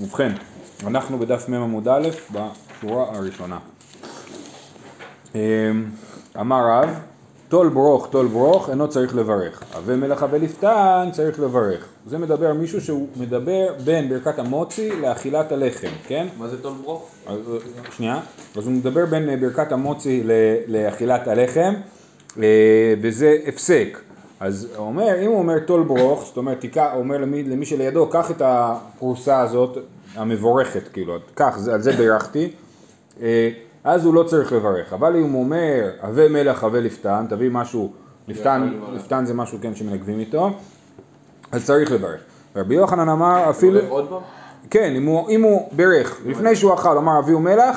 ובכן, אנחנו בדף מ עמוד א' בשורה הראשונה. אמ, אמר רב, טול ברוך, טול ברוך, אינו צריך לברך. הווה מלאכה ולפתן, צריך לברך. זה מדבר מישהו שהוא מדבר בין ברכת המוצי לאכילת הלחם, כן? מה זה טול ברוך? אז, שנייה. אז הוא מדבר בין ברכת המוצי לאכילת הלחם, אה, וזה הפסק. אז הוא אומר, אם הוא אומר טול ברוך, זאת אומרת, תיקח, הוא אומר למי, למי שלידו, קח את הפרוסה הזאת, המבורכת, כאילו, קח, זה- על זה בירכתי, אה, אז הוא לא צריך לברך. אבל אם הוא אומר, הווה מלך, הווה לפתן, תביא משהו, לפתן, לפתן זה משהו, כן, שמנגבים איתו, אז צריך לברך. רבי יוחנן אמר, אפילו... לברך עוד פעם? כן, אם הוא, אם הוא בירך, לפני שהוא אכל, אמר אביהו מלח,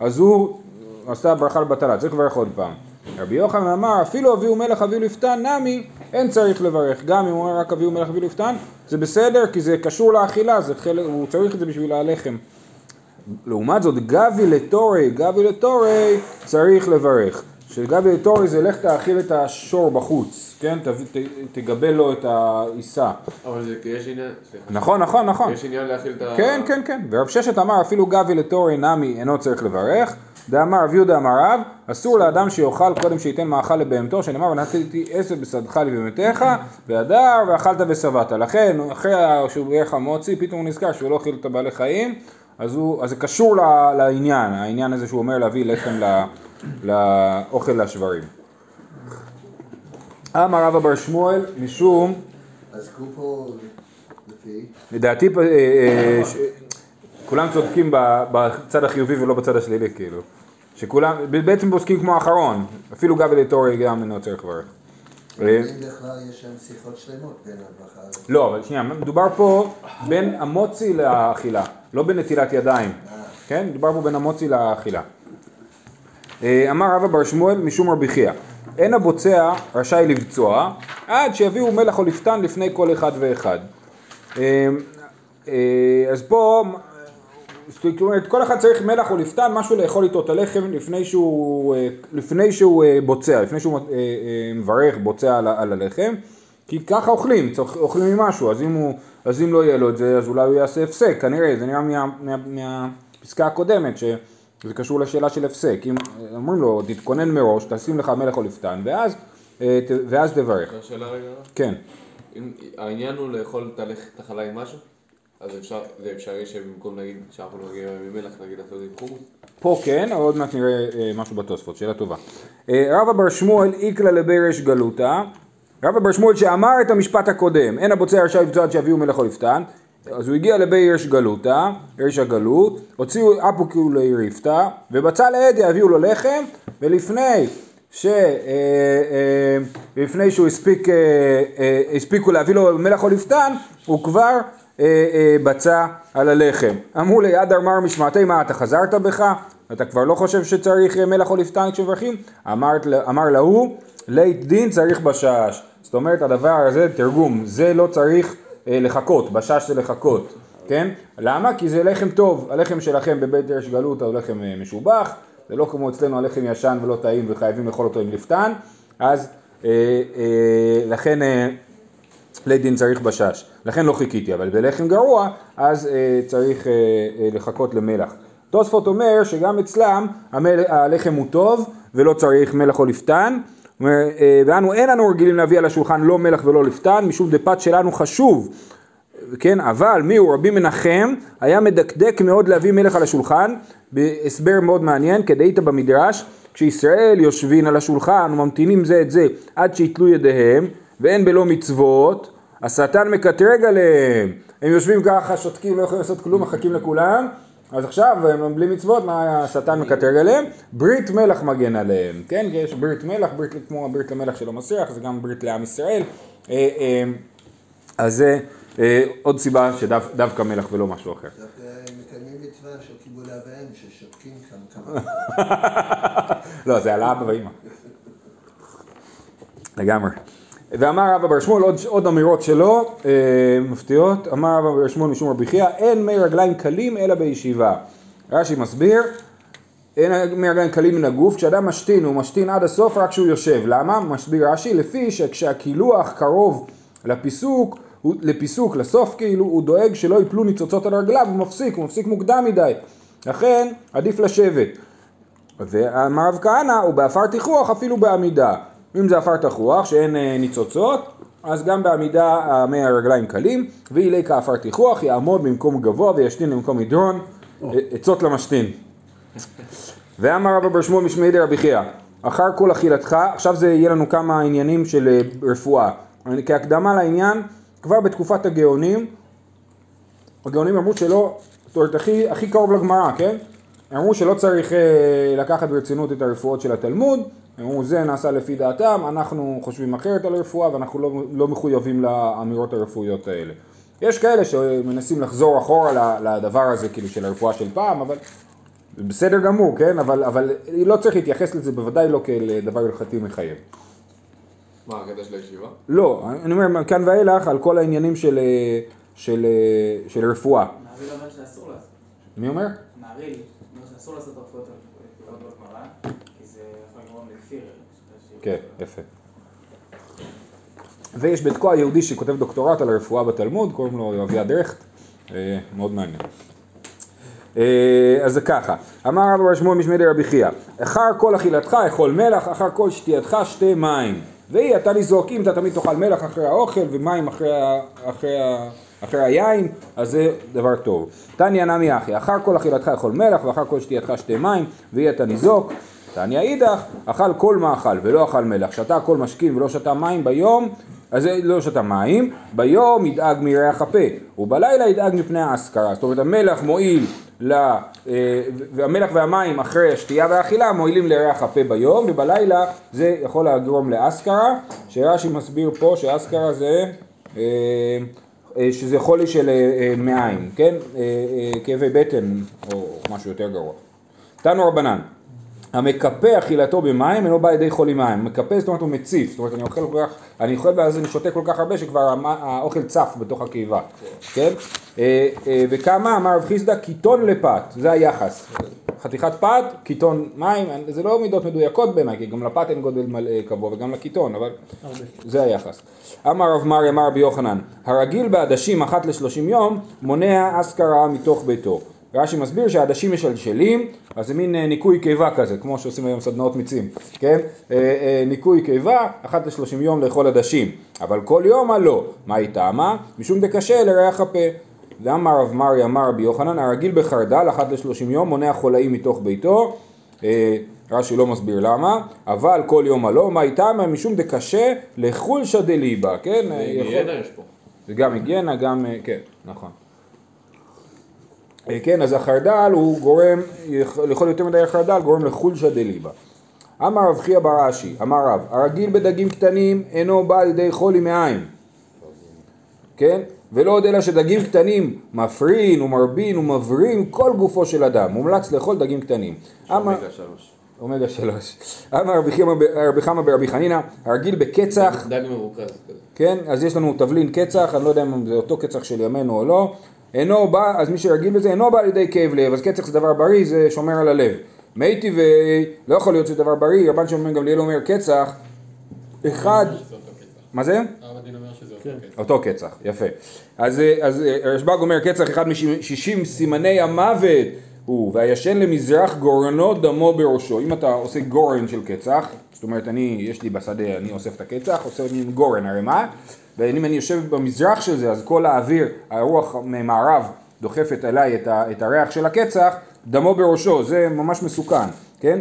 אז הוא עשה ברכה לבטלה, צריך לברך עוד פעם. רבי יוחנן אמר, אפילו אביהו מלח אביהו לפתן, נמי, אין צריך לברך. גם אם הוא אומר רק אביהו מלח אביהו לפתן, זה בסדר, כי זה קשור לאכילה, זה חלק, הוא צריך את זה בשביל הלחם. לעומת זאת, גבי לטורי, גבי לטורי, צריך לברך. שגבי לטורי זה לך תאכיל את השור בחוץ, כן? ת, ת, תגבה לו את העיסה. אבל זה, יש עניין, סליחה. נכון, נכון, נכון. יש עניין להכיל את ה... כן, כן, כן. ורב ששת אמר אפילו גבי לתורי נמי אינו צריך לברך. דאמר רב יהודה אמר רב, אסור לאדם שיאכל קודם שייתן מאכל לבהמתו, שנאמר ונתתי עשב בשדך לבהמתך, והדר ואכלת ושבעת. לכן, אחרי שהוא בירך המוצי, פתאום הוא נזכר שהוא לא אכיל את הבעלי חיים, אז, הוא, אז זה קשור ל- לעניין, העניין הזה שהוא אומר להביא לחם לאוכל לשברים. אמר רבא בר שמואל, משום אז קופו לפי, לדעתי אה, אה, ש- כולם צודקים בצד החיובי ולא בצד השלילי כאילו. שכולם, בעצם פוסקים כמו האחרון, אפילו גבי לטורי גם אינו צריך לברך. אה, אם בכלל יש שם שיחות שלמות בין הברכה הזאת. לא, אבל שנייה, מדובר פה בין המוצי לאכילה, לא בנטילת ידיים, כן? מדובר פה בין המוצי לאכילה. אה, אמר רבא בר שמואל משום רבי חייא, אין הבוצע רשאי לבצוע עד שיביאו מלח או לפתן לפני כל אחד ואחד. אה, אה, אז פה, אומרת, כל אחד צריך מלח או לפתן, משהו לאכול איתו את הלחם לפני שהוא, אה, לפני שהוא אה, בוצע, לפני שהוא אה, מברך, בוצע על, על הלחם, כי ככה אוכלים, צריך, אוכלים ממשהו, אז אם, הוא, אז אם לא יהיה לו את זה, אז אולי הוא יעשה הפסק, כנראה, זה נראה מה, מה, מהפסקה הקודמת, שזה קשור לשאלה של הפסק, אם אומרים לו, תתכונן מראש, תשים לך מלח או לפתן, ואז, ואז תברך, שאלה רגע? כן. אם העניין הוא לאכול את את החלה עם משהו? אז אפשר, זה אפשרי שבמקום נגיד, שאנחנו נגיע ממלח, נגיד לעשות את זה חומוס? פה כן, אבל עוד מעט נראה אה, משהו בתוספות, שאלה טובה. אה, רבא בר שמואל איקלה לבירש גלותא, רבא בר שמואל שאמר את המשפט הקודם, אין הבוצע רשאי לבצוע עד שיביאו מלך או לפתן, אז הוא הגיע לבירש גלותא, ירש הגלות, הוציאו אפוקו ליריפתא, ובצע לעד יביאו לו לחם, ולפני ש... אה, אה, שהוא הספיק, אה, אה, הספיקו להביא לו מלח או לפתן, הוא כבר אה, אה, בצע על הלחם. אמרו לי, אדר מר משמעתי, מה אתה חזרת בך? אתה כבר לא חושב שצריך אה, מלח או לפתן כשמברכים? אמר להוא, לית דין צריך בשש. זאת אומרת, הדבר הזה, תרגום, זה לא צריך אה, לחכות, בשש זה לחכות, כן? למה? כי זה לחם טוב, הלחם שלכם בבית דרש גלות הוא לחם אה, משובח, זה לא כמו אצלנו הלחם ישן ולא טעים וחייבים לאכול אותו עם לפתן, אז אה, אה, לכן אה, לית דין צריך בשש, לכן לא חיכיתי, אבל בלחם גרוע אז אה, צריך אה, אה, לחכות למלח. תוספות אומר שגם אצלם המל, הלחם הוא טוב ולא צריך מלח או לפתן, אומר, אה, ואנו אין לנו רגילים להביא על השולחן לא מלח ולא לפתן, משום דפת שלנו חשוב, כן, אבל מי הוא? רבי מנחם היה מדקדק מאוד להביא מלך על השולחן, בהסבר מאוד מעניין, כדאית במדרש, כשישראל יושבים על השולחן וממתינים זה את זה עד שיתלו ידיהם, ואין בלא מצוות, השטן מקטרג עליהם, הם יושבים ככה, שותקים, לא יכולים לעשות כלום, מחכים לכולם, אז עכשיו הם בלי מצוות, מה השטן מקטרג עליהם? ברית מלח מגן עליהם, כן? יש ברית מלח, ברית כמו הברית למלח שלא מסריח, זה גם ברית לעם ישראל. אה, אה, אז זה אה, עוד סיבה שדווקא מלח ולא משהו אחר. לא, זה על האבא והאימא. לגמרי. ואמר רבא בר שמואל, עוד, עוד אמירות שלו, אה, מפתיעות, אמר רבא בר שמואל משום רבי חייא, אין מי רגליים קלים אלא בישיבה. רש"י מסביר, אין מי רגליים קלים מן הגוף, כשאדם משתין הוא משתין עד הסוף רק כשהוא יושב. למה? מסביר רש"י, לפי שכשהקילוח קרוב לפיסוק, הוא, לפיסוק, לסוף כאילו, הוא דואג שלא יפלו ניצוצות על רגליו, הוא מפסיק, הוא מפסיק מוקדם מדי. לכן עדיף לשבת. ואמר רב כהנא, הוא בעפר תיכוח אפילו בעמידה. אם זה עפר תחוח, שאין אה, ניצוצות, אז גם בעמידה מי הרגליים קלים, ואילי כעפר תיכוח, יעמוד במקום גבוה וישתין במקום מדרון, אה, עצות למשתין. ואמר רבא בר שמואל משמעי דרבי חייא, אחר כל אכילתך, עכשיו זה יהיה לנו כמה עניינים של אה, רפואה. כהקדמה לעניין, כבר בתקופת הגאונים, הגאונים אמרו שלא, זאת אומרת הכי, הכי קרוב לגמרא, כן? אמרו שלא צריך אה, לקחת ברצינות את הרפואות של התלמוד, אמרו זה נעשה לפי דעתם, אנחנו חושבים אחרת על רפואה ואנחנו לא, לא מחויבים לאמירות הרפואיות האלה. יש כאלה שמנסים לחזור אחורה לדבר הזה כאילו של הרפואה של פעם, אבל בסדר גמור, כן? אבל, אבל לא צריך להתייחס לזה בוודאי לא כאל דבר הלכתי מחייב. מה, הקטע של הישיבה? לא, אני אומר מכאן ואילך על כל העניינים של, של, אה, של רפואה. מעריל אומר שאסור לעשות. מי אומר? מעריל אומר שאסור לעשות רפואות בגמרא, כי זה יכול לגרום לכפיר. כן, יפה. ויש בתקוע יהודי שכותב דוקטורט על הרפואה בתלמוד, קוראים לו אביעד רכט, אה, מאוד מעניין. אה, אז זה ככה, אמר רב בר שמואל משמי דרבי חייא, אחר כל אכילתך אכול מלח, אחר כל שתייתך שתה מים. והיא אתה לזעוק, אם אתה תמיד תאכל מלח אחרי האוכל ומים אחרי, אחרי, היין, אז זה דבר טוב. תניא נמי אחי, אחר כל אכילתך אכול מלח ואחר כל שתייתך שתה מים, והיא אתה ניזוק. תניא אידך, אכל כל מאכל ולא אכל מלח, שתה כל משכין ולא שתה מים ביום, אז לא שתה מים, ביום ידאג מריח הפה, ובלילה ידאג מפני האסכרה. זאת אומרת המלח מועיל, ל, אה, והמלח והמים אחרי השתייה והאכילה מועילים לריח הפה ביום, ובלילה זה יכול לגרום לאסכרה, שרש"י מסביר פה שאסכרה זה, אה, אה, שזה חולי של מעיים, כן? כאבי בטן או משהו יותר גרוע. תנו רבנן, המקפא אכילתו במים אינו בא לידי חולי מים. מקפא זאת אומרת הוא מציף, זאת אומרת אני אוכל כל כך, אני אוכל ואז אני שותה כל כך הרבה שכבר האוכל צף בתוך הקיבה, כן? אה, אה, וכמה אמר רב חיסדא קיטון לפת, זה היחס. חתיכת פת, קיטון מים, זה לא מידות מדויקות בעיניי, כי גם לפת אין גודל מלא קבוע וגם לקיטון, אבל זה היחס. אמר רב מרי אמר רבי יוחנן, הרגיל בעדשים אחת לשלושים יום מונע אסכרה מתוך ביתו. רש"י מסביר שהעדשים משלשלים, אז זה מין אה, ניקוי קיבה כזה, כמו שעושים היום סדנאות מיצים, כן? אה, אה, ניקוי קיבה, אחת לשלושים יום לאכול עדשים, אבל כל יום מה לא. מה היא טעמה? משום דקשה לריח הפה. ואמר רב מרי אמר רבי יוחנן, הרגיל בחרדל אחת לשלושים יום מונע חולאים מתוך ביתו, רש"י לא מסביר למה, אבל כל יום הלא, מה היא טעמה? משום דקשה לחולשא דליבה, כן? היגיינה יש פה. זה גם היגיינה, גם, כן, נכון. אה, כן, אז החרדל הוא גורם, לאכול יותר מדי חרדל גורם לחולשא דליבה. אמר רב חייא בר אשי, אמר רב, הרגיל בדגים קטנים אינו בא לידי חולי מעין. כן? ולא עוד אלא שדגים קטנים מפרין ומרבין ומברין כל גופו של אדם. מומלץ לאכול דגים קטנים. אמר... אומגה שלוש. אמר רבי חמא ב- רבי חמא ברבי חנינא, הרגיל בקצח דג מרוכז כזה. כן, אז יש לנו תבלין קצח, אני לא יודע אם זה אותו קצח של ימינו או לא, אינו בא, אז מי שרגיל בזה, אינו בא על ידי כאב לב, אז קצח זה דבר בריא, זה שומר על הלב. מי טבעי, לא יכול להיות שזה דבר בריא, רבן שמעון גמליאל אומר קצח, אחד, מה זה? אותו קצח, יפה. אז, אה, אז אה, רשב"ג אומר קצח אחד משישים סימני המוות הוא, והישן למזרח גורנו דמו בראשו. אם אתה עושה גורן של קצח, זאת אומרת אני, יש לי בשדה, אני אוסף את הקצח, עושה מין גורן ערימה, ואם אני יושב במזרח של זה, אז כל האוויר, הרוח ממערב דוחפת אליי את, ה, את הריח של הקצח, דמו בראשו, זה ממש מסוכן, כן?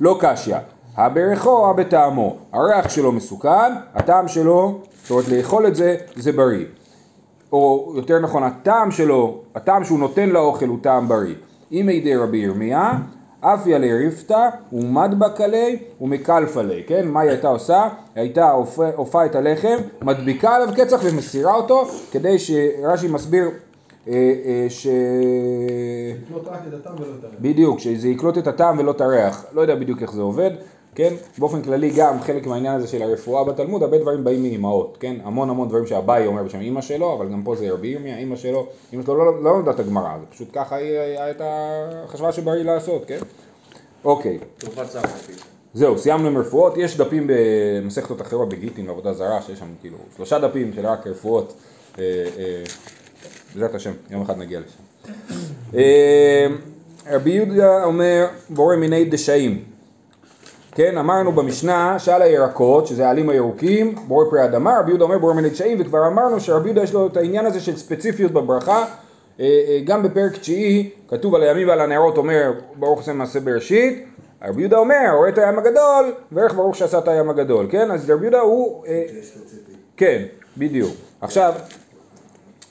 לא קשיא, הברכו הבטעמו, הריח שלו מסוכן, הטעם שלו, זאת אומרת לאכול את זה, זה בריא. או יותר נכון, הטעם שלו, הטעם שהוא נותן לאוכל הוא טעם בריא. אם ידי רבי ירמיה, אף ילי ריפתא, ומדבק עלי, ומקלף עלי, כן? מה היא הייתה עושה? היא הייתה אופה- אופה את הלחם, מדביקה עליו קצח ומסירה אותו, כדי שרש"י מסביר אה, אה, ש... לקלוט רק את הטעם ולא את הריח. בדיוק, שזה יקלוט את הטעם ולא את הריח. לא יודע בדיוק איך זה עובד, כן? באופן כללי גם חלק מהעניין הזה של הרפואה בתלמוד, הרבה דברים באים מאימהות, כן? המון המון דברים שאביי אומר בשם אימא שלו, אבל גם פה זה רבי ירמיה, אימא שלו, אימא שלו לא, לא למדה את הגמרא, זה פשוט ככה היא הייתה, חשבה שבריא לעשות, כן? אוקיי. זהו, סיימנו עם רפואות, יש דפים במסכתות אחרות בגיטין בעבודה זרה, שיש שם כאילו שלושה דפים של רק רפואות, אה, אה, בעזרת השם, יום אחד נגיע לשם. אה, רבי יהודה אומר, בורא מיני דשאים, כן, אמרנו במשנה שעל הירקות, שזה העלים הירוקים, בורא פרי אדמה, רבי יהודה אומר בורא מיני דשאים, וכבר אמרנו שרבי יהודה יש לו את העניין הזה של ספציפיות בברכה, אה, אה, גם בפרק תשיעי, כתוב על הימים ועל הנערות אומר ברוך השם מעשה בראשית, רבי יהודה אומר, רואה את הים הגדול, ואיך ברוך שעשה את הים הגדול, כן? אז רבי יהודה הוא, אה. כן, בדיוק. עכשיו,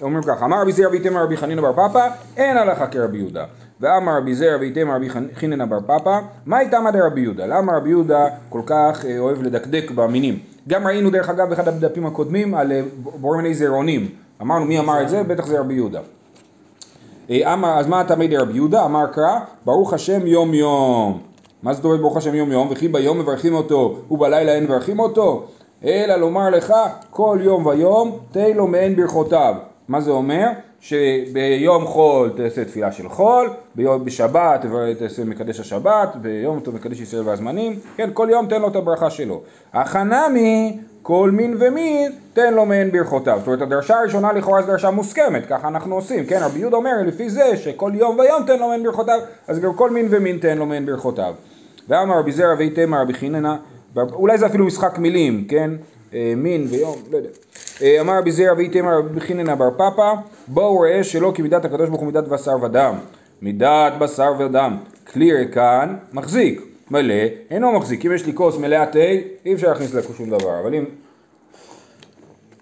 אומרים ככה, אמר רבי זרע ואיתמר רבי חנינא בר פפא, אין הלכה כרבי יהודה. ואמר רבי זרע ואיתמר רבי חנינא בר פפא, מה איתמא דרבי יהודה? למה רבי יהודה כל כך אה, אוהב לדקדק במינים? גם ראינו דרך אגב באחד הדפים הקודמים על אה, בורא מיני זרעונים. אמרנו מי אמר את זה? בטח זה רבי יהודה. אה, אמר, אז מה תמיד רבי יהודה? אמר קרא, ברוך השם יום יום. מה זאת אומרת ברוך השם יום יום? וכי ביום מברכים אותו ובלילה אין מברכים אותו? אלא לומר לך כל יום ויום תן לו מעין ברכותיו. מה זה אומר? שביום חול תעשה תפילה של חול, ביום בשבת תעשה מקדש השבת, ביום טוב מקדש ישראל והזמנים, כן, כל יום תן לו את הברכה שלו. החנמי כל מין ומין תן לו מעין ברכותיו. זאת אומרת הדרשה הראשונה לכאורה זו דרשה מוסכמת, ככה אנחנו עושים, כן, רבי יהודה אומר לפי זה שכל יום ויום תן לו מעין ברכותיו, אז גם כל מין ומין תן לו מעין ברכותיו. ואמר רבי זרע ואיתמר רבי חיננה, אולי זה אפילו משחק מילים, כן? אה, מין ויום, לא יודע. אה, אמר רבי זרע ואיתמר רבי חיננה בר פפא, בואו ראה שלא כי מידת הקדוש ברוך הוא מידת בשר ודם. מידת בשר ודם, כלי ריקן, מחזיק. מלא, אינו מחזיק. אם יש לי כוס מלאה תה, אי אפשר להכניס לה שום דבר. אבל אם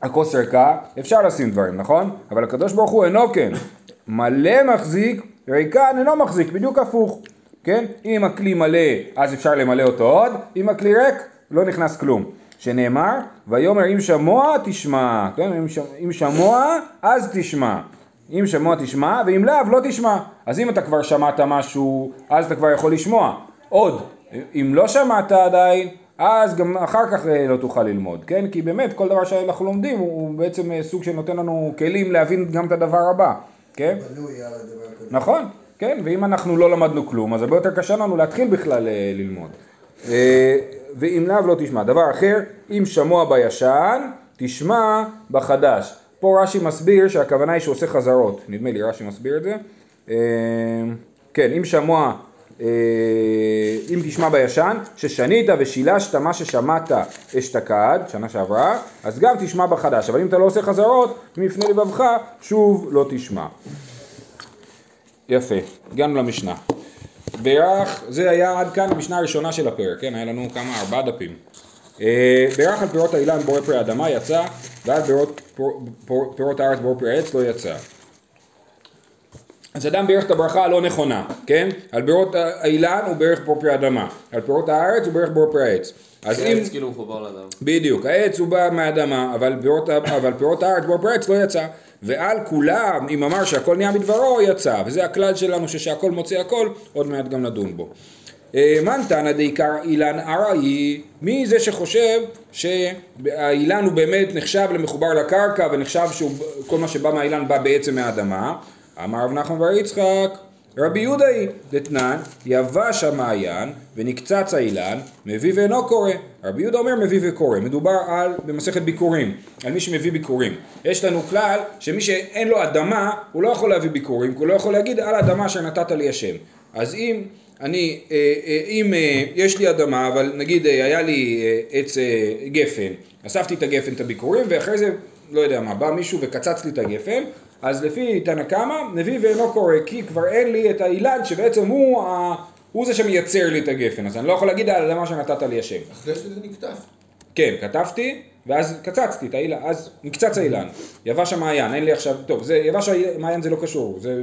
הכוס ריקה, אפשר לשים דברים, נכון? אבל הקדוש ברוך הוא אינו כן. מלא מחזיק, ריקן אינו מחזיק, בדיוק הפוך. כן? אם הכלי מלא, אז אפשר למלא אותו עוד, אם הכלי ריק, לא נכנס כלום. שנאמר, ויאמר אם שמוע תשמע, כן? אם, ש... אם שמוע אז תשמע, אם שמוע תשמע ואם לאו לא תשמע, אז אם אתה כבר שמעת משהו, אז אתה כבר יכול לשמוע, עוד, אם לא שמעת עדיין, אז גם אחר כך אה, לא תוכל ללמוד, כן? כי באמת כל דבר שאנחנו לומדים הוא, הוא בעצם אה, סוג שנותן לנו כלים להבין גם את הדבר הבא, כן? כזה. נכון, כן, ואם אנחנו לא למדנו כלום, אז הרבה יותר קשה לנו להתחיל בכלל אה, ללמוד. אה, ואם לאו לא תשמע. דבר אחר, אם שמוע בישן, תשמע בחדש. פה רש"י מסביר שהכוונה היא שהוא עושה חזרות. נדמה לי רש"י מסביר את זה. אה, כן, אם שמוע, אה, אם תשמע בישן, ששנית ושילשת מה ששמעת אשתקד, שנה שעברה, אז גם תשמע בחדש. אבל אם אתה לא עושה חזרות, מפני לבבך, שוב לא תשמע. יפה, הגענו למשנה. בירך, זה היה עד כאן המשנה הראשונה של הפרק, כן? היה לנו כמה, ארבעה דפים. אה, בירך על פירות האילן בורא פרי אדמה יצא, ועל פירות, פור, פירות הארץ בורא פרי עץ לא יצא. אז אדם בירך את הברכה הלא נכונה, כן? על פירות האילן הוא בירך בורא פרי אדמה, על פירות הארץ הוא בירך בורא פרי העץ. אז אם... העץ כאילו מחובר לאדם. בדיוק, העץ הוא בא מהאדמה, אבל פירות, אבל פירות הארץ בו פרץ לא יצא. ועל כולם, אם אמר שהכל נהיה מדברו, יצא. וזה הכלל שלנו ששהכל מוצא הכל, עוד מעט גם נדון בו. אה, מן תנא דעיקר אילן ארעי, מי זה שחושב שהאילן הוא באמת נחשב למחובר לקרקע ונחשב שכל מה שבא מהאילן בא בעצם מהאדמה? אמר רב נחמן בר יצחק, רבי יהודה היא, דתנן, יבש המעיין ונקצץ האילן, מביא ואינו קורא. רבי יהודה אומר מביא וקורא. מדובר על, במסכת ביקורים, על מי שמביא ביקורים. יש לנו כלל שמי שאין לו אדמה, הוא לא יכול להביא ביקורים, כי הוא לא יכול להגיד על האדמה שנתת לי השם. אז אם אני, אה, אה, אם אה, יש לי אדמה, אבל נגיד היה לי עץ גפן, אספתי את הגפן, את הביקורים, ואחרי זה, לא יודע מה, בא מישהו וקצץ לי את הגפן, אז לפי תנא קמא, מביא ואינו קורא, כי כבר אין לי את האילן שבעצם הוא, ה... הוא זה שמייצר לי את הגפן, אז אני לא יכול להגיד על האדמה שנתת לי השם. אחרי שזה נקטף. כן, כתבתי, ואז קצצתי את האילן, אז נקצץ האילן, יבש המעיין, אין לי עכשיו, טוב, זה, יבש המעיין זה לא קשור, זה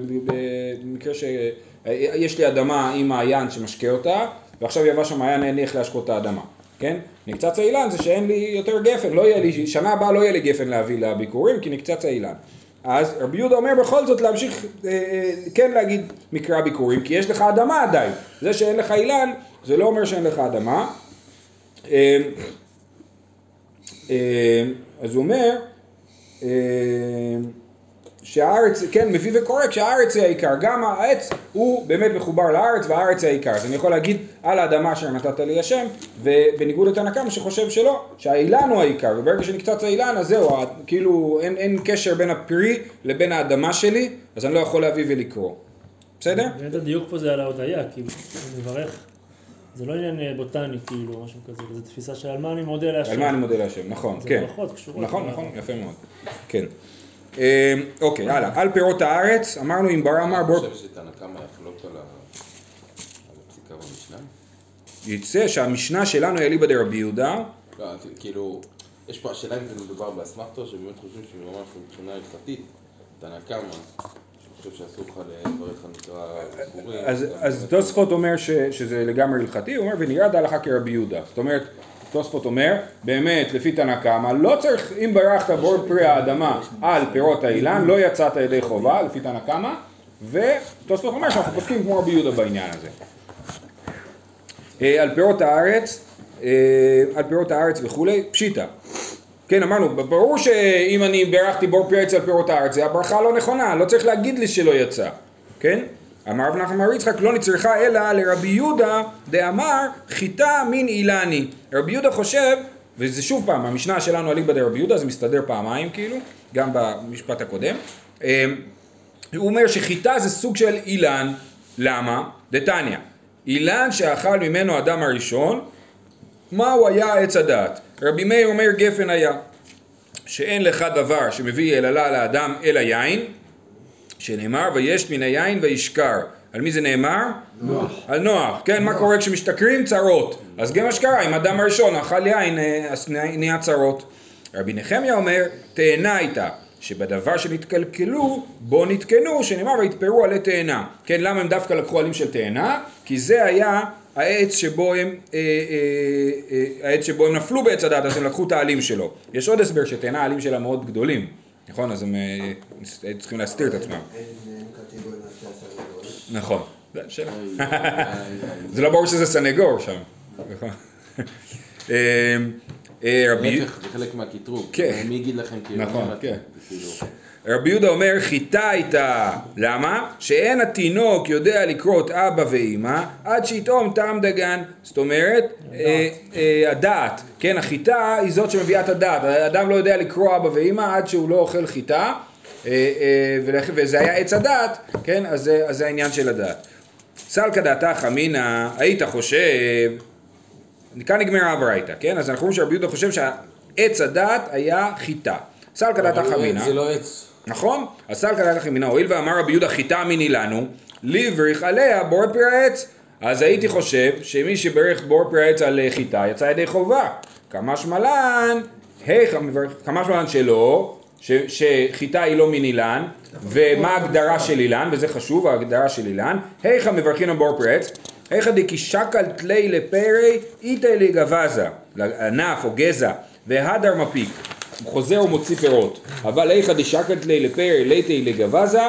במקרה שיש לי אדמה עם מעיין שמשקה אותה, ועכשיו יבש המעיין אין לי איך להשקות את האדמה, כן? נקצץ האילן זה שאין לי יותר גפן, לא יהיה לי, שנה הבאה לא יהיה לי גפן להביא לביקורים, כי נקצץ האילן. אז רבי יהודה אומר בכל זאת להמשיך אה, אה, כן להגיד מקרא ביקורים, כי יש לך אדמה עדיין. זה שאין לך אילן, זה לא אומר שאין לך אדמה. אה, אה, אז הוא אומר אה, שהארץ, כן, מביא וקורא כשהארץ היא העיקר, גם העץ הוא באמת מחובר לארץ והארץ היא העיקר, אז אני יכול להגיד על האדמה אשר נתת לי השם, ובניגוד לתנא קמא שחושב שלא, שהאילן הוא העיקר, וברגע שנקצץ האילן אז זהו, כאילו אין, אין קשר בין הפרי לבין האדמה שלי, אז אני לא יכול להביא ולקרוא, בסדר? באמת הדיוק פה זה על ההודיה, כאילו, אני מברך. זה לא עניין אה, בוטני, כאילו, או משהו כזה, זו תפיסה של על מה אני מודה להשם. על מה אני מודה להשם, נכון, זה כן. ברכות קשורות. נכון, נכון, יפה מאוד, כן. אה, אוקיי, הלאה, על פירות הארץ, אמרנו אם ברא אמר בור... אני חושב שתנא קמא יחלוק על הפסיקה במשנה? יצא שהמשנה שלנו היא אליבא דרבי יהודה, לא, כאילו, יש פה השאלה אם זה מדובר באסמכתו, שבאמת חושבים שממש מבחינה הלכתית, תנא ציבורי. אז, תוספות אומר שזה לגמרי הלכתי, הוא אומר ונראה ההלכה כרבי יהודה. זאת אומרת, תוספות אומר, באמת, לפי תנא קמא, לא צריך, אם ברכת בורד פרי האדמה על פירות האילן, לא יצאת ידי חובה, לפי תנא קמא, ותוספות אומר שאנחנו פוסקים כמו רבי יהודה בעניין הזה. אה, על פירות הארץ, אה, על פירות הארץ וכולי, פשיטא. כן, אמרנו, ברור שאם אני בירכתי בור פרי עץ על פירות הארץ, זה הברכה לא נכונה, לא צריך להגיד לי שלא יצא, כן? אמר רב נחמן בר יצחק לא נצרכה אלא לרבי יהודה דאמר חיטה מן אילני. רבי יהודה חושב, וזה שוב פעם, המשנה שלנו אליבא דרבי יהודה, זה מסתדר פעמיים כאילו, גם במשפט הקודם. אה, הוא אומר שחיטה זה סוג של אילן, למה? דתניא, אילן שאכל ממנו האדם הראשון, מהו היה עץ הדעת? רבי מאיר אומר גפן היה, שאין לך דבר שמביא יללה לאדם אלא יין, שנאמר וישת מן היין וישכר. על מי זה נאמר? נוח. על נוח, כן, מה קורה כשמשתכרים? צרות. אז גם מה שקרה, אם האדם הראשון אכל יין, אה, אז נהיה צרות. רבי נחמיה אומר, תאנה הייתה, שבדבר שנתקלקלו, בו נתקנו, שנאמר ויתפרו עלי תאנה. כן, למה הם דווקא לקחו עלים של תאנה? כי זה היה העץ שבו הם, אה, אה, אה, העץ שבו הם נפלו בעץ הדת, אז הם לקחו את העלים שלו. יש עוד הסבר שתאנה העלים שלה מאוד גדולים, נכון? אז הם אה, צריכים להסתיר את עצמם. נכון. זה. זה לא ברור שזה סנגור שם. נכון. אה, אה, רבי... זה חלק מהקטרוג. כן. מי יגיד לכם כאילו? נכון? כן. רבי יהודה אומר חיטה איתה, למה? שאין התינוק יודע לקרוא את אבא ואימא עד שיטעום טעם דגן, זאת אומרת אה, אה, הדעת, כן החיטה היא זאת שמביאה את הדעת, האדם לא יודע לקרוא אבא ואימא עד שהוא לא אוכל חיטה אה, אה, וזה היה עץ הדעת, כן אז זה- אז זה העניין של הדעת. סלקא דעתך אמינא היית חושב, כאן נגמרה הברייתא, כן אז אנחנו רואים שרבי יהודה חושב שעץ הדעת היה חיטה. סלקא דעתך אבל אמינא זה לא עץ. נכון? אז סל כדאי לכם מינה, הואיל ואמר רבי יהודה חיטה מיני לנו, לבריך עליה בור פרי העץ. אז הייתי חושב שמי שברך בור פרי העץ על אה, חיטה יצא ידי חובה. כמה שמלן, מברך, כמה שמלן שלא, ש- שחיטה היא לא מן אילן, ומה ההגדרה של אילן, וזה חשוב, ההגדרה של אילן, היכא מברכין על בור פרי עץ, היכא דקישקל תלי לפרי איתי לגבזה, לענף או גזע, והדר מפיק. חוזר ומוציא פירות. אבל איכא דשקת לי לפרי ליתי לגבזה,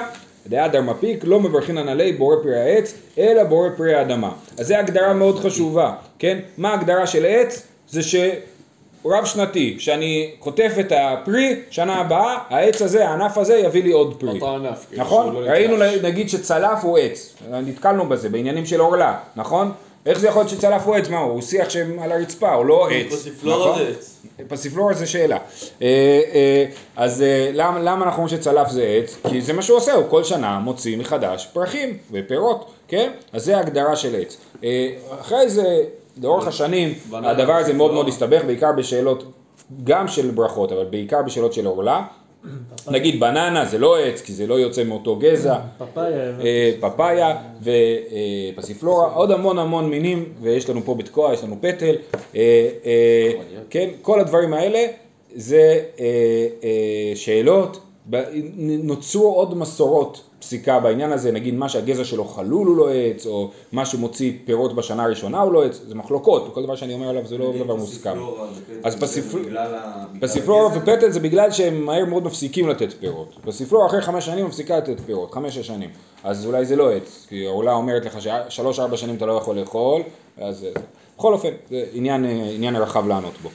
דאדר מפיק, לא מברכין עלי בורא פרי העץ, אלא בורא פרי האדמה. אז זו הגדרה מאוד חשובה, כן? מה ההגדרה של עץ? זה שרב שנתי, שאני חוטף את הפרי, שנה הבאה, העץ הזה, הענף הזה, יביא לי עוד פרי. אותו ענף, כאילו, נכון? לא ראינו. נגיד שצלף הוא עץ, נתקלנו בזה בעניינים של עורלה, נכון? איך זה יכול להיות שצלף הוא עץ? מה הוא? הוא שיח על הרצפה, הוא לא עץ. פסיפלורה נכון? זה עץ. פסיפלורה זה שאלה. אה, אה, אז אה, למה, אנחנו אומרים שצלף זה עץ? כי זה מה שהוא עושה, הוא כל שנה מוציא מחדש פרחים ופירות, כן? אז זה ההגדרה של עץ. אחרי זה, לאורך השנים, הדבר הזה מאוד מאוד. הסתבך, בעיקר בשאלות, גם של ברכות, אבל בעיקר בשאלות של עורלה. נגיד בננה זה לא עץ, כי זה לא יוצא מאותו גזע. פפאיה, אה, ופסיפלורה, עוד המון המון מינים, ויש לנו פה בתקוע, יש לנו פטל, אה, אה, כן, כל הדברים האלה זה אה, אה, שאלות, נוצרו עוד מסורות פסיקה בעניין הזה, נגיד מה שהגזע שלו חלול הוא לא עץ, או מה שמוציא פירות בשנה הראשונה הוא לא עץ, זה מחלוקות, כל דבר שאני אומר עליו זה לא דבר מוסכם. אז פסיפל- פסיפלורה ופטל זה בגלל שהם מהר מאוד מפסיקים לתת פירות. פסיפלורה אחרי חמש שנים מפסיקה לתת פירות, חמש-שש שנים. אז אולי זה לא עץ, כי העולה אומרת לך ששלוש-ארבע שנים אתה לא יכול לאכול, אז אה, בכל אופן, זה עניין, אה, עניין רחב לענות בו.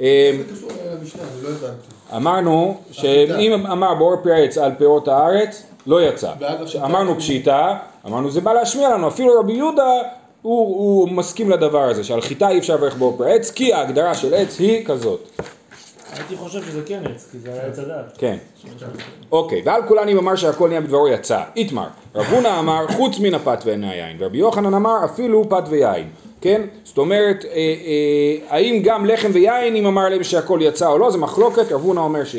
אה, לא. אמרנו. שאם אמר בור פרץ על פירות הארץ, לא יצא. אמרנו פשיטה, אמרנו זה בא להשמיע לנו, אפילו רבי יהודה הוא, הוא מסכים לדבר הזה, שעל חיטה אי אפשר לברך בור פרץ, כי ההגדרה של עץ היא כזאת. הייתי חושב שזה כן עץ, כי זה היה עץ הדעת. כן. אוקיי, ועל כולנים אמר שהכל נהיה בדברו יצא. איתמר. רב הונא אמר חוץ מן הפת ואין היין. ורבי יוחנן אמר אפילו פת ויין. כן? זאת אומרת, אה, אה, האם גם לחם ויין אם אמר להם שהכל יצא או לא, זה מחלוקת, רב הונא אומר ש...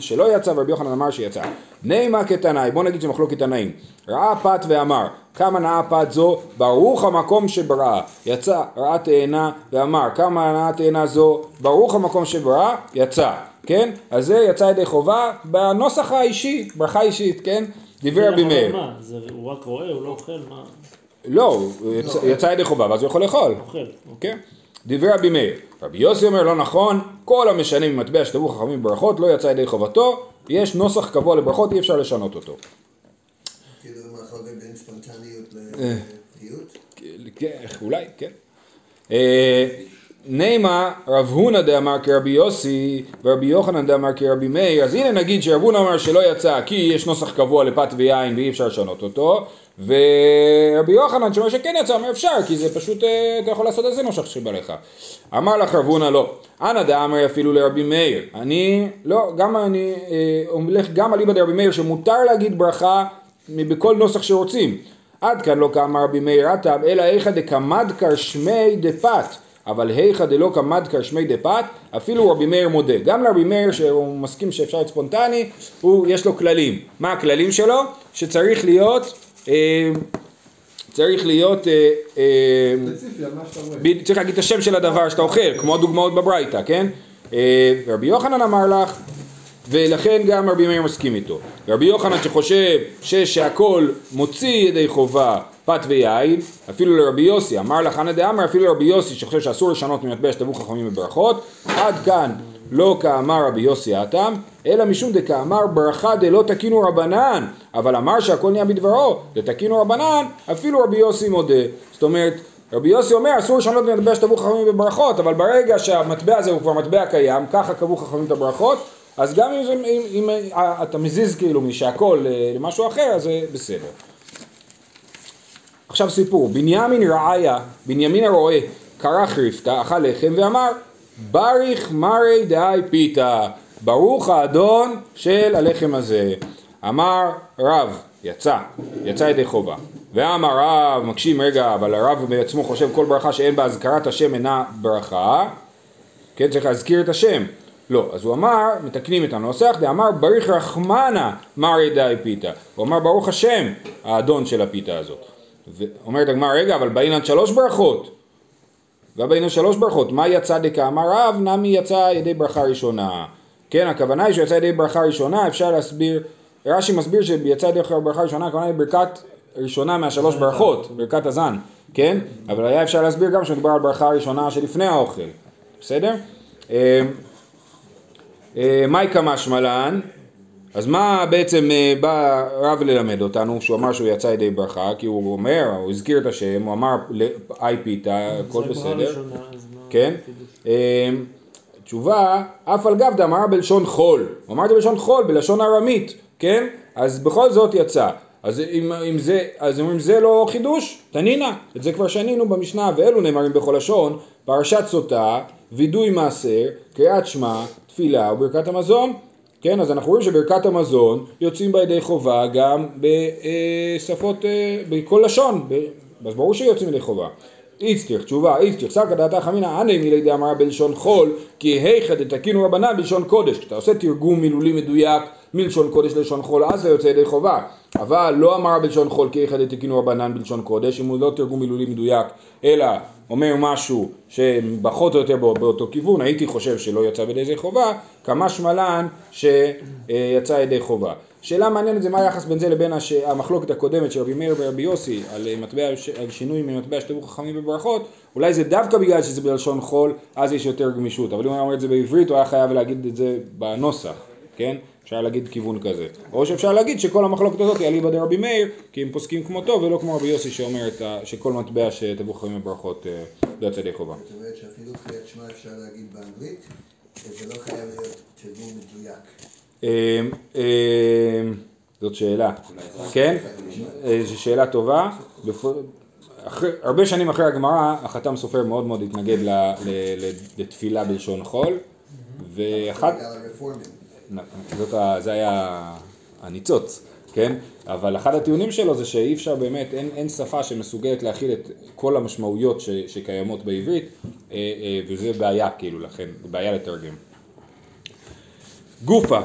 שלא יצא ורבי יוחנן אמר שיצא. נימה כתנאי, בוא נגיד שמחלוקת תנאים. ראה פת ואמר, כמה נאה פת זו, ברוך המקום שבראה. יצא, ראה תאנה ואמר, כמה נאה תאנה זו, ברוך המקום שבראה, יצא. כן? אז זה יצא ידי חובה בנוסח האישי, ברכה אישית, כן? דברי רבי מאיר. הוא רק רואה, הוא לא אוכל, מה? לא, הוא יצא- יצא ידי חובה ואז הוא יכול לאכול. אוכל. כן? דברי רבי מאיר. רבי יוסי אומר לא נכון, כל המשנה ממטבע שטבעו חכמים בברכות לא יצא ידי חובתו, יש נוסח קבוע לברכות, אי אפשר לשנות אותו. כאילו בין ספונטניות אה. לחיות. כן, אולי, כן. אה, נימה רב הונא דאמר כרבי יוסי ורבי יוחנן דאמר כרבי מאיר אז הנה נגיד שרב הונא אמר שלא יצא כי יש נוסח קבוע לפת ויין ואי אפשר לשנות אותו ורבי יוחנן שאומר שכן יצא אומר אפשר כי זה פשוט אה, אתה יכול לעשות איזה נוסח שבא לך אמר לך רב הונא לא אנא דאמר אפילו לרבי מאיר אני לא גם אני אה, הולך גם אליבא דרבי מאיר שמותר להגיד ברכה בכל נוסח שרוצים עד כאן לא כאמר רבי מאיר עטב, אלא היכא דקמדקר שמי דפת, אבל היכא דלא קמדקר שמי דפת, אפילו רבי מאיר מודה. גם לרבי מאיר שהוא מסכים שאפשר להיות ספונטני, הוא, יש לו כללים. מה הכללים שלו? שצריך להיות, אה, צריך להיות, אה. ב- צריך להגיד את השם של הדבר שאתה אוכל, כמו הדוגמאות בברייתא, כן? אה, רבי יוחנן אמר לך, ולכן גם רבי מאיר מסכים איתו. רבי יוחנן שחושב שהכל מוציא ידי חובה פת ויין, אפילו לרבי יוסי, אמר לך חנא דאמר אפילו לרבי יוסי שחושב שאסור לשנות ממטבע שטבעו חכמים בברכות, עד כאן לא כאמר רבי יוסי התם, אלא משום דקאמר ברכה דלא תקינו רבנן, אבל אמר שהכל נהיה בדברו, דתקינו רבנן, אפילו רבי יוסי מודה. זאת אומרת, רבי יוסי אומר אסור לשנות מטבע שטבעו חכמים בברכות, אבל ברגע שהמטבע הזה הוא כבר מטבע קיים, ככה קבעו חכמים את הברכות, אז גם אם, זה, אם, אם אה, אתה מזיז כאילו משהכל אה, למשהו אחר, אז זה בסדר. עכשיו סיפור, בנימין רעיה, בנימין הרועה, כרך רפתה, אכל לחם ואמר, בריך מרי דאי פיתה, ברוך האדון של הלחם הזה. אמר רב, יצא, יצא ידי חובה. ואמר רב, מקשים רגע, אבל הרב בעצמו חושב כל ברכה שאין בה אזכרת השם אינה ברכה, כן, צריך להזכיר את השם. לא, אז הוא אמר, מתקנים את הנוסח, דאמר בריך רחמנה מרי דאי פיתה. הוא אמר ברוך השם, האדון של הפיתה הזאת. ואומרת הגמרא, רגע, אבל באינן שלוש ברכות. ובאינן שלוש ברכות, מה יצא דקאמר רב, נמי יצא ידי ברכה ראשונה. כן, הכוונה היא שיצא ידי ברכה ראשונה, אפשר להסביר, רש"י מסביר שיצא ידי ברכה ראשונה, הכוונה היא ברכת ראשונה מהשלוש ברכות, ברכת הזן, כן? אבל היה אפשר להסביר גם שמדובר על ברכה ראשונה שלפני האוכל, בסדר? אה, אה, מאי קמא שמלן, אז מה בעצם אה, בא רב ללמד אותנו, שהוא אמר שהוא יצא ידי ברכה, כי הוא אומר, הוא הזכיר את השם, הוא אמר אי פיתה, הכל בסדר, כן? אה, תשובה, אף על גב דאמר בלשון חול, הוא אמר את זה בלשון חול, בלשון ארמית, כן? אז בכל זאת יצא. אז אם, אם זה, אז אם זה לא חידוש, תנינה, את זה כבר שנינו במשנה, ואלו נאמרים בכל לשון, פרשת סוטה, וידוי מעשר, קריאת שמע, תפילה וברכת המזון. כן, אז אנחנו רואים שברכת המזון יוצאים בה ידי חובה גם בשפות, אה, בכל לשון, אז ברור שיוצאים ידי חובה. איצטריך, תשובה, איצטריך, סקא דעתך אמינא, אנא מילי דאמרה בלשון חול, כי היכא דתקינו רבנן בלשון קודש. כשאתה עושה תרגום מילולי מדויק מלשון קודש ללשון חול, אז זה יוצא ידי חובה. אבל לא אמרה בלשון חול, כי היכא דתקינו רבנן בלשון קודש, אם הוא לא תרגום מילולי מדויק, אלא אומר משהו שפחות או יותר בא- באותו כיוון, הייתי חושב שלא יצא בידי זה חובה, כמה שמלן שיצא ידי חובה. שאלה מעניינת זה מה היחס בין זה לבין הש... המחלוקת הקודמת של רבי מאיר ורבי יוסי על, אה, מטבע, על שינוי ממטבע שטבעו חכמים בברכות, אולי זה דווקא בגלל שזה בלשון חול, אז יש יותר גמישות, אבל אם הוא היה אומר את זה בעברית הוא היה חייב להגיד את זה בנוסח, כן? אפשר להגיד כיוון כזה. או שאפשר להגיד שכל המחלוקת הזאת היא אליבא דרבי מאיר, כי הם פוסקים כמותו ולא כמו רבי יוסי שאומר. שכל מטבע שטבעו חכמים בברכות אה, לא יוצא ידי חובה. זאת אומרת שאפילו קריאת שמע אפשר להגיד באנגלית? שזה לא חייב להיות תרגום מדויק. אה, אה, זאת שאלה, כן? אה, זו שאלה טובה. אחרי- הרבה שנים אחרי הגמרא, החתם סופר מאוד מאוד התנגד לתפילה בלשון חול, ואחת... זאת ה... זה היה הניצוץ, כן? אבל אחד הטיעונים שלו זה שאי אפשר באמת, אין, אין שפה שמסוגלת להכיל את כל המשמעויות ש, שקיימות בעברית, אה, אה, וזה בעיה כאילו לכן, בעיה לתרגם. גופה,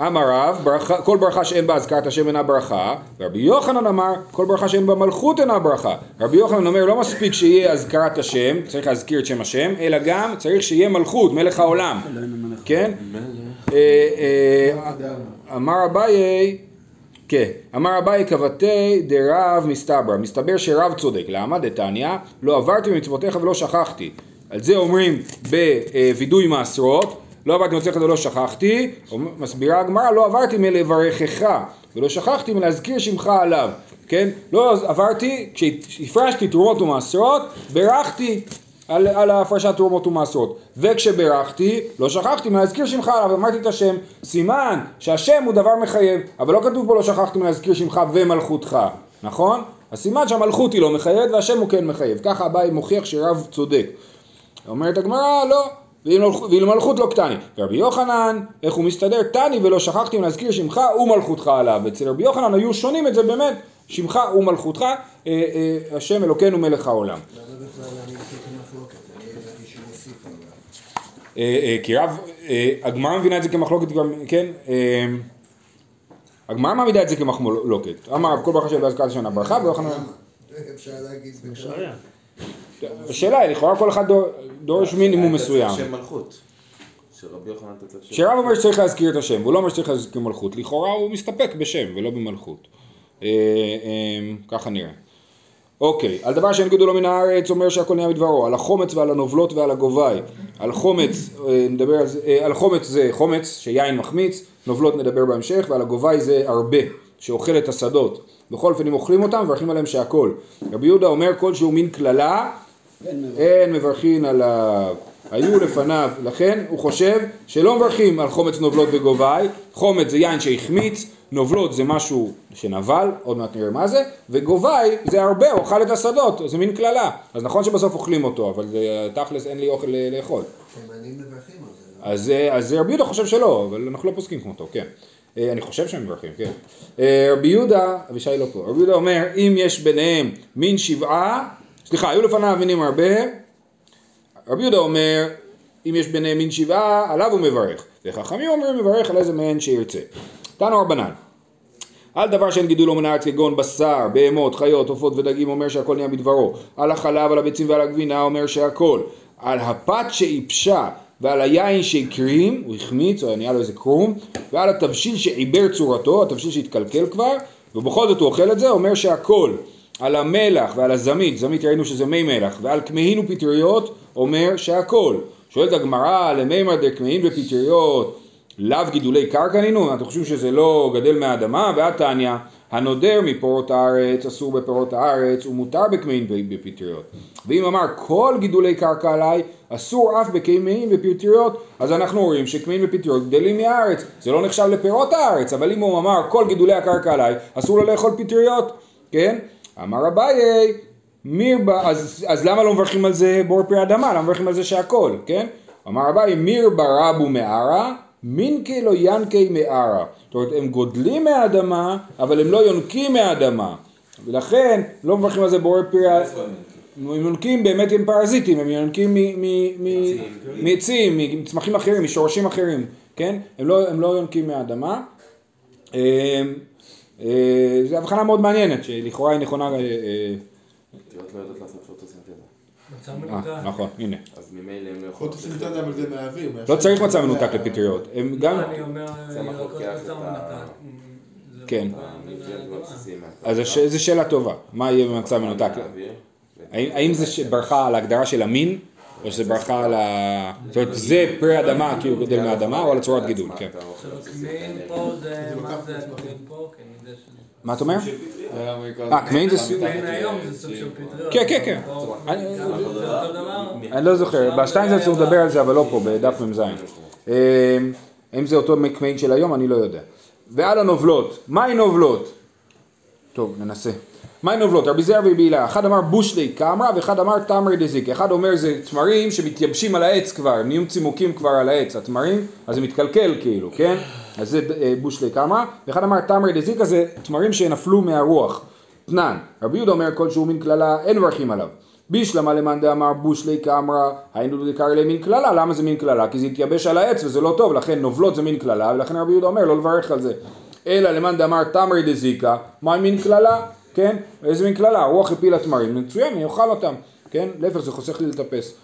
אמר רב, ברכה, כל ברכה שאין בה אזכרת השם אינה ברכה, ורבי יוחנן אמר, כל ברכה שאין בה מלכות אינה ברכה. רבי יוחנן אומר, לא מספיק שיהיה אזכרת השם, צריך להזכיר את שם השם, אלא גם צריך שיהיה מלכות, מלך העולם, כן? אה, אה, אמר אביי, כן, אמר אביי קבתי דרב מסתברא, מסתבר שרב צודק, למה? דתניא, לא עברתי במצוותיך ולא שכחתי. על זה אומרים בווידוי מעשרות, לא עברתי במצוותיך ולא שכחתי, מסבירה הגמרא, לא עברתי מלברכך ולא שכחתי מלהזכיר שמך עליו, כן? לא עברתי, כשהפרשתי תרומות ומעשרות, ברכתי על, על הפרשת תרומות ומעשרות. וכשברכתי, לא שכחתי מלהזכיר שמך עליו, אמרתי את השם, סימן שהשם הוא דבר מחייב, אבל לא כתוב פה לא שכחתי מלהזכיר שמך ומלכותך, נכון? אז סימן שהמלכות היא לא מחייבת והשם הוא כן מחייב. ככה אביי מוכיח שרב צודק. אומרת הגמרא, לא, ואילו מלכות לא קטני. ורבי יוחנן, איך הוא מסתדר? תני ולא שכחתי מלהזכיר שמך ומלכותך עליו. אצל רבי יוחנן היו שונים את זה באמת, שמך ומלכותך, אה, אה, השם אלוקינו מלך העולם. למה בכלל אני מכיר את המחלוקת? אני ידעתי שהוא הוסיף עליו. אה, אה, כי רב, אה, הגמרא מבינה את זה כמחלוקת גם, כן? אה, הגמרא מעמידה את זה כמחלוקת. אמר רב כל ברכה של באזכרת השנה ברכה, ויוחנן... אפשר להגיד. השאלה היא, לכאורה כל אחד דור- דורש מינימום מסוים. שרב אומר שצריך להזכיר את השם, והוא לא אומר שצריך להזכיר מלכות, לכאורה הוא מסתפק בשם ולא במלכות. אה, אה, ככה נראה. אוקיי, על דבר שאין גדולו מן הארץ אומר שהכל נהיה מדברו, על החומץ ועל הנובלות ועל הגובי. על חומץ, אה, נדבר על זה, אה, על חומץ זה חומץ, שיין מחמיץ, נובלות נדבר בהמשך, ועל הגובי זה הרבה, שאוכל את השדות. בכל אופן אם אוכלים אותם מברכים עליהם שהכל. רבי יהודה אומר כל שהוא מין קללה, אין מברכין עליו. היו לפניו, לכן הוא חושב שלא מברכים על חומץ נובלות וגובי, חומץ זה יין שהחמיץ, נובלות זה משהו שנבל, עוד מעט נראה מה זה, וגובי זה הרבה, הוא אכל את השדות, זה מין קללה. אז נכון שבסוף אוכלים אותו, אבל זה, תכלס אין לי אוכל אה, לאכול. תימנים מברכים על זה. אז, אה, אז רבי יהודה חושב שלא, אבל אנחנו לא פוסקים כמותו, כן. אה, אני חושב שהם מברכים, כן. רבי יהודה, אבישי לא פה, רבי יהודה אומר, אם יש ביניהם מין שבעה, סליחה, היו לפניו מינים הרבה, רבי יהודה אומר, אם יש ביניהם מין שבעה, עליו הוא מברך. וחכמים אומרים, מברך על איזה מהן שירצה. תנו רבנן. על דבר שאין גידולו מן הארץ כגון בשר, בהמות, חיות, עופות ודגים אומר שהכל נהיה בדברו. על החלב, על הביצים ועל הגבינה אומר שהכל. על הפת שאיפשה ועל היין שהקרים, הוא החמיץ או נהיה לו איזה קרום, ועל התבשיל שעיבר צורתו, התבשיל שהתקלקל כבר, ובכל זאת הוא אוכל את זה, אומר שהכל. על המלח ועל הזמית, זמית ראינו שזה מי מלח, ועל כמהין ופטריות אומר שהכל. שואלת הגמרא, למימר דכמהין ופטריות, לאו גידולי קרקע נינו? אתם חושבים שזה לא גדל מהאדמה? ועד תניא, הנודר מפירות הארץ אסור בפירות הארץ ומותר בכמהין בפטריות. ואם אמר כל גידולי קרקע עליי אסור אף בכמהין בפטריות, אז אנחנו רואים שכמהין ופטריות גדלים מהארץ. זה לא נחשב לפירות הארץ, אבל אם הוא אמר כל גידולי הקרקע עליי אסור לו לאכול פטריות, כן? אמר אביי, מיר. אז, אז למה לא מברכים על זה בור פרי אדמה? למה מברכים על זה שהכל, כן? אמר אביי, מיר ברבו מערה, מינקי לא ינקי מערה. זאת אומרת, הם גודלים מהאדמה, אבל הם לא יונקים מהאדמה. ולכן, לא מברכים על זה בור פרי... הם יונקים באמת עם פרזיטים, הם יונקים מעצים, מצמחים אחרים, משורשים אחרים, כן? הם לא, הם לא יונקים מהאדמה. אה, אה, זו הבחנה מאוד מעניינת, שלכאורה היא נכונה... אה, פטריות לא יודעות לעשות פוטוסינתזה. אה, נכון, הנה. אז ממילא הם לא יכול יכולים... להיות סינתזה, אבל זה מהאוויר. לא צריך מצע מנותק לפטריות. הם גם... אני אומר, ירקות לוקח מצע. זה כן. לא מהקרקע. אז זו שאלה טובה. מה יהיה במצע מנותק? האם זה ברכה על ההגדרה של המין, או שזה ברכה על ה... זאת אומרת, זה פרי אדמה כי הוא גדל מהאדמה, או על צורת גידול, כן. זה, זה מה זה אתה אומר? אה, זה... זה פטריות. כן, כן, כן. אני- זה לא זוכר, בשטיינזלץ הוא מדבר על זה, אבל לא פה, בדף מ"ז. אה, אם זה אותו מקמעין של היום, אני לא יודע. ועל הנובלות, מהי נובלות? טוב, ננסה. מהי נובלות? רבי זר ובעילה, אחד אמר בושלי קמרא ואחד אמר תמרי דזיק. אחד אומר זה תמרים שמתייבשים על העץ כבר, הם נהיים צימוקים כבר על העץ, התמרים, אז זה מתקלקל כאילו, כן? אז זה אה, בושלי קמרא, ואחד אמר תמרי דזיק, אז זה תמרים שנפלו מהרוח. תנן, רבי יהודה אומר כל שהוא מין קללה, אין מברכים עליו. בישלמה למאן דאמר בושלי קמרא, היינו דקרא ליה מין קללה, למה זה מין קללה? כי זה התייבש על העץ וזה לא טוב, לכן נובלות זה מין קללה, ולכן רבי יהודה אומר לא לברך על זה. אלא למאן דאמר תמרי דזיקה, מה מין קללה? כן? איזה מין קללה? הרוח הפילה תמרים, מצוין, אני אוכל אותם, כן? להפך זה חוסך לי לטפס.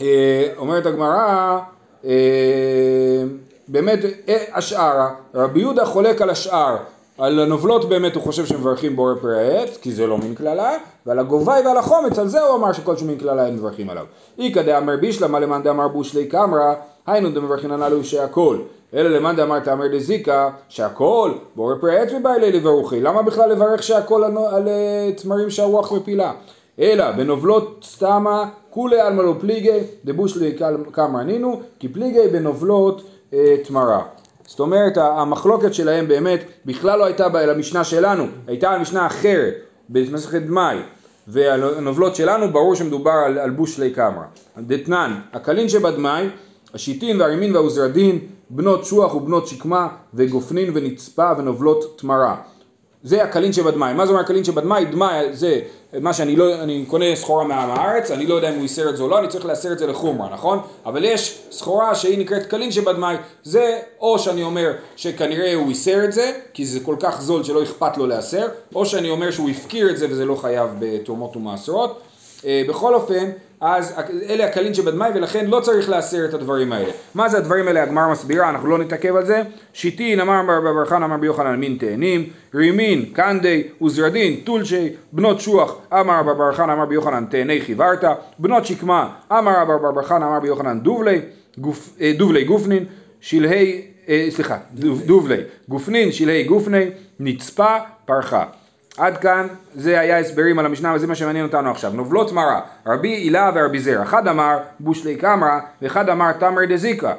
אה, אומרת הגמרא, אה, באמת אה, השערה, רבי יהודה חולק על השאר, על הנובלות באמת הוא חושב שמברכים בורא פרי העץ, כי זה לא מין קללה, ועל הגובי ועל החומץ, על זה הוא אמר שכל שהוא מין קללה אין מברכים עליו. איכא דאמר בישלמה למאן דאמר בושלי קמרא, היינו דמברכין הנ"ל שהכל. אלא למאן דאמר תאמר דזיקה, שהכל בורא פרי העץ ובאלי לברוכי. למה בכלל לברך שהכל על, על אה, תמרים שהרוח מפילה? אלא בנובלות סתמה כולי עלמא לא פליגי דבושלי קמרא נינו כי פליגי בנובלות תמרה. זאת אומרת המחלוקת שלהם באמת בכלל לא הייתה בה- למשנה שלנו, הייתה על משנה אחרת במסכת דמאי והנובלות שלנו ברור שמדובר על, על בושלי קמרא. דתנן, הקלין שבדמאי, השיטין והרימין והעוזרדין, בנות שוח ובנות שקמה וגופנין ונצפה ונובלות תמרה. זה הקלין שבדמאי. מה זה אומר הקלין שבדמאי? דמאי זה מה שאני לא, אני קונה סחורה מעם הארץ, אני לא יודע אם הוא איסר את זה או לא, אני צריך לאסר את זה לחומרה, נכון? אבל יש סחורה שהיא נקראת קלין שבדמאי, זה או שאני אומר שכנראה הוא איסר את זה, כי זה כל כך זול שלא אכפת לו לאסר, או שאני אומר שהוא הפקיר את זה וזה לא חייב בתרומות ומעשרות. אה, בכל אופן, אז אלה הקלין שבדמאי ולכן לא צריך לאסר את הדברים האלה. מה זה הדברים האלה? הגמרא מסבירה, אנחנו לא נתעכב על זה. שיטין אמר בר חנא אמר בי יוחנן מין תאנים, רימין, קנדי, עוזרדין, טולשי, בנות שוח, אמר בר חנא אמר בי יוחנן תאני חיוורתא, בנות שקמה, אמר בר חנא אמר בי יוחנן דובלי, גופ, אה, דובלי גופנין, שלהי, אה, סליחה, דוב- דובלי, גופנין, שלהי גופני, נצפה, פרחה. עד כאן זה היה הסברים על המשנה וזה מה שמעניין אותנו עכשיו. נובלות מרה, רבי הילה ורבי זר. אחד אמר בושלי קמרא ואחד אמר תמרי דזיקה.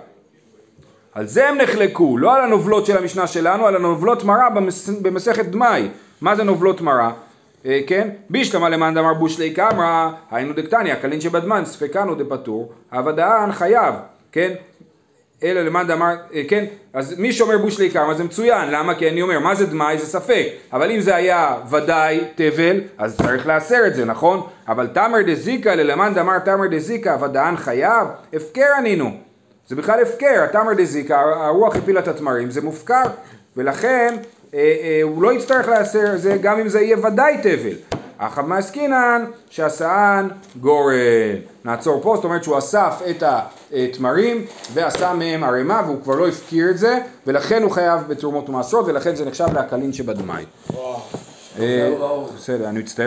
על זה הם נחלקו, לא על הנובלות של המשנה שלנו, על הנובלות מרה במס... במסכת דמאי. מה זה נובלות מרה? אה, כן? בישלמה למאן דאמר בושלי קמרא, היינו דקטניה, קלין שבדמן, ספקנו דפטור, הוודאן חייב, כן? אלא למאן דאמר, אה, כן, אז מי שאומר בושלי קרמה זה מצוין, למה? כי אני אומר, מה זה דמאי? זה ספק, אבל אם זה היה ודאי תבל, אז צריך לאסר את זה, נכון? אבל תמר דזיקה, ללמאן דאמר תמר דזיקה, ודאן חייב, הפקר ענינו. זה בכלל הפקר, התמר דזיקה, הרוח הפילה את התמרים, זה מופקר, ולכן אה, אה, הוא לא יצטרך לאסר זה גם אם זה יהיה ודאי תבל. אחא מעסקינן שעשאן גורן. נעצור פה, זאת אומרת שהוא אסף את התמרים ועשה מהם ערימה והוא כבר לא הפקיר את זה ולכן הוא חייב בתרומות ומעשרות ולכן זה נחשב להקלין שבדמאי. אה, בסדר, אני מצטער.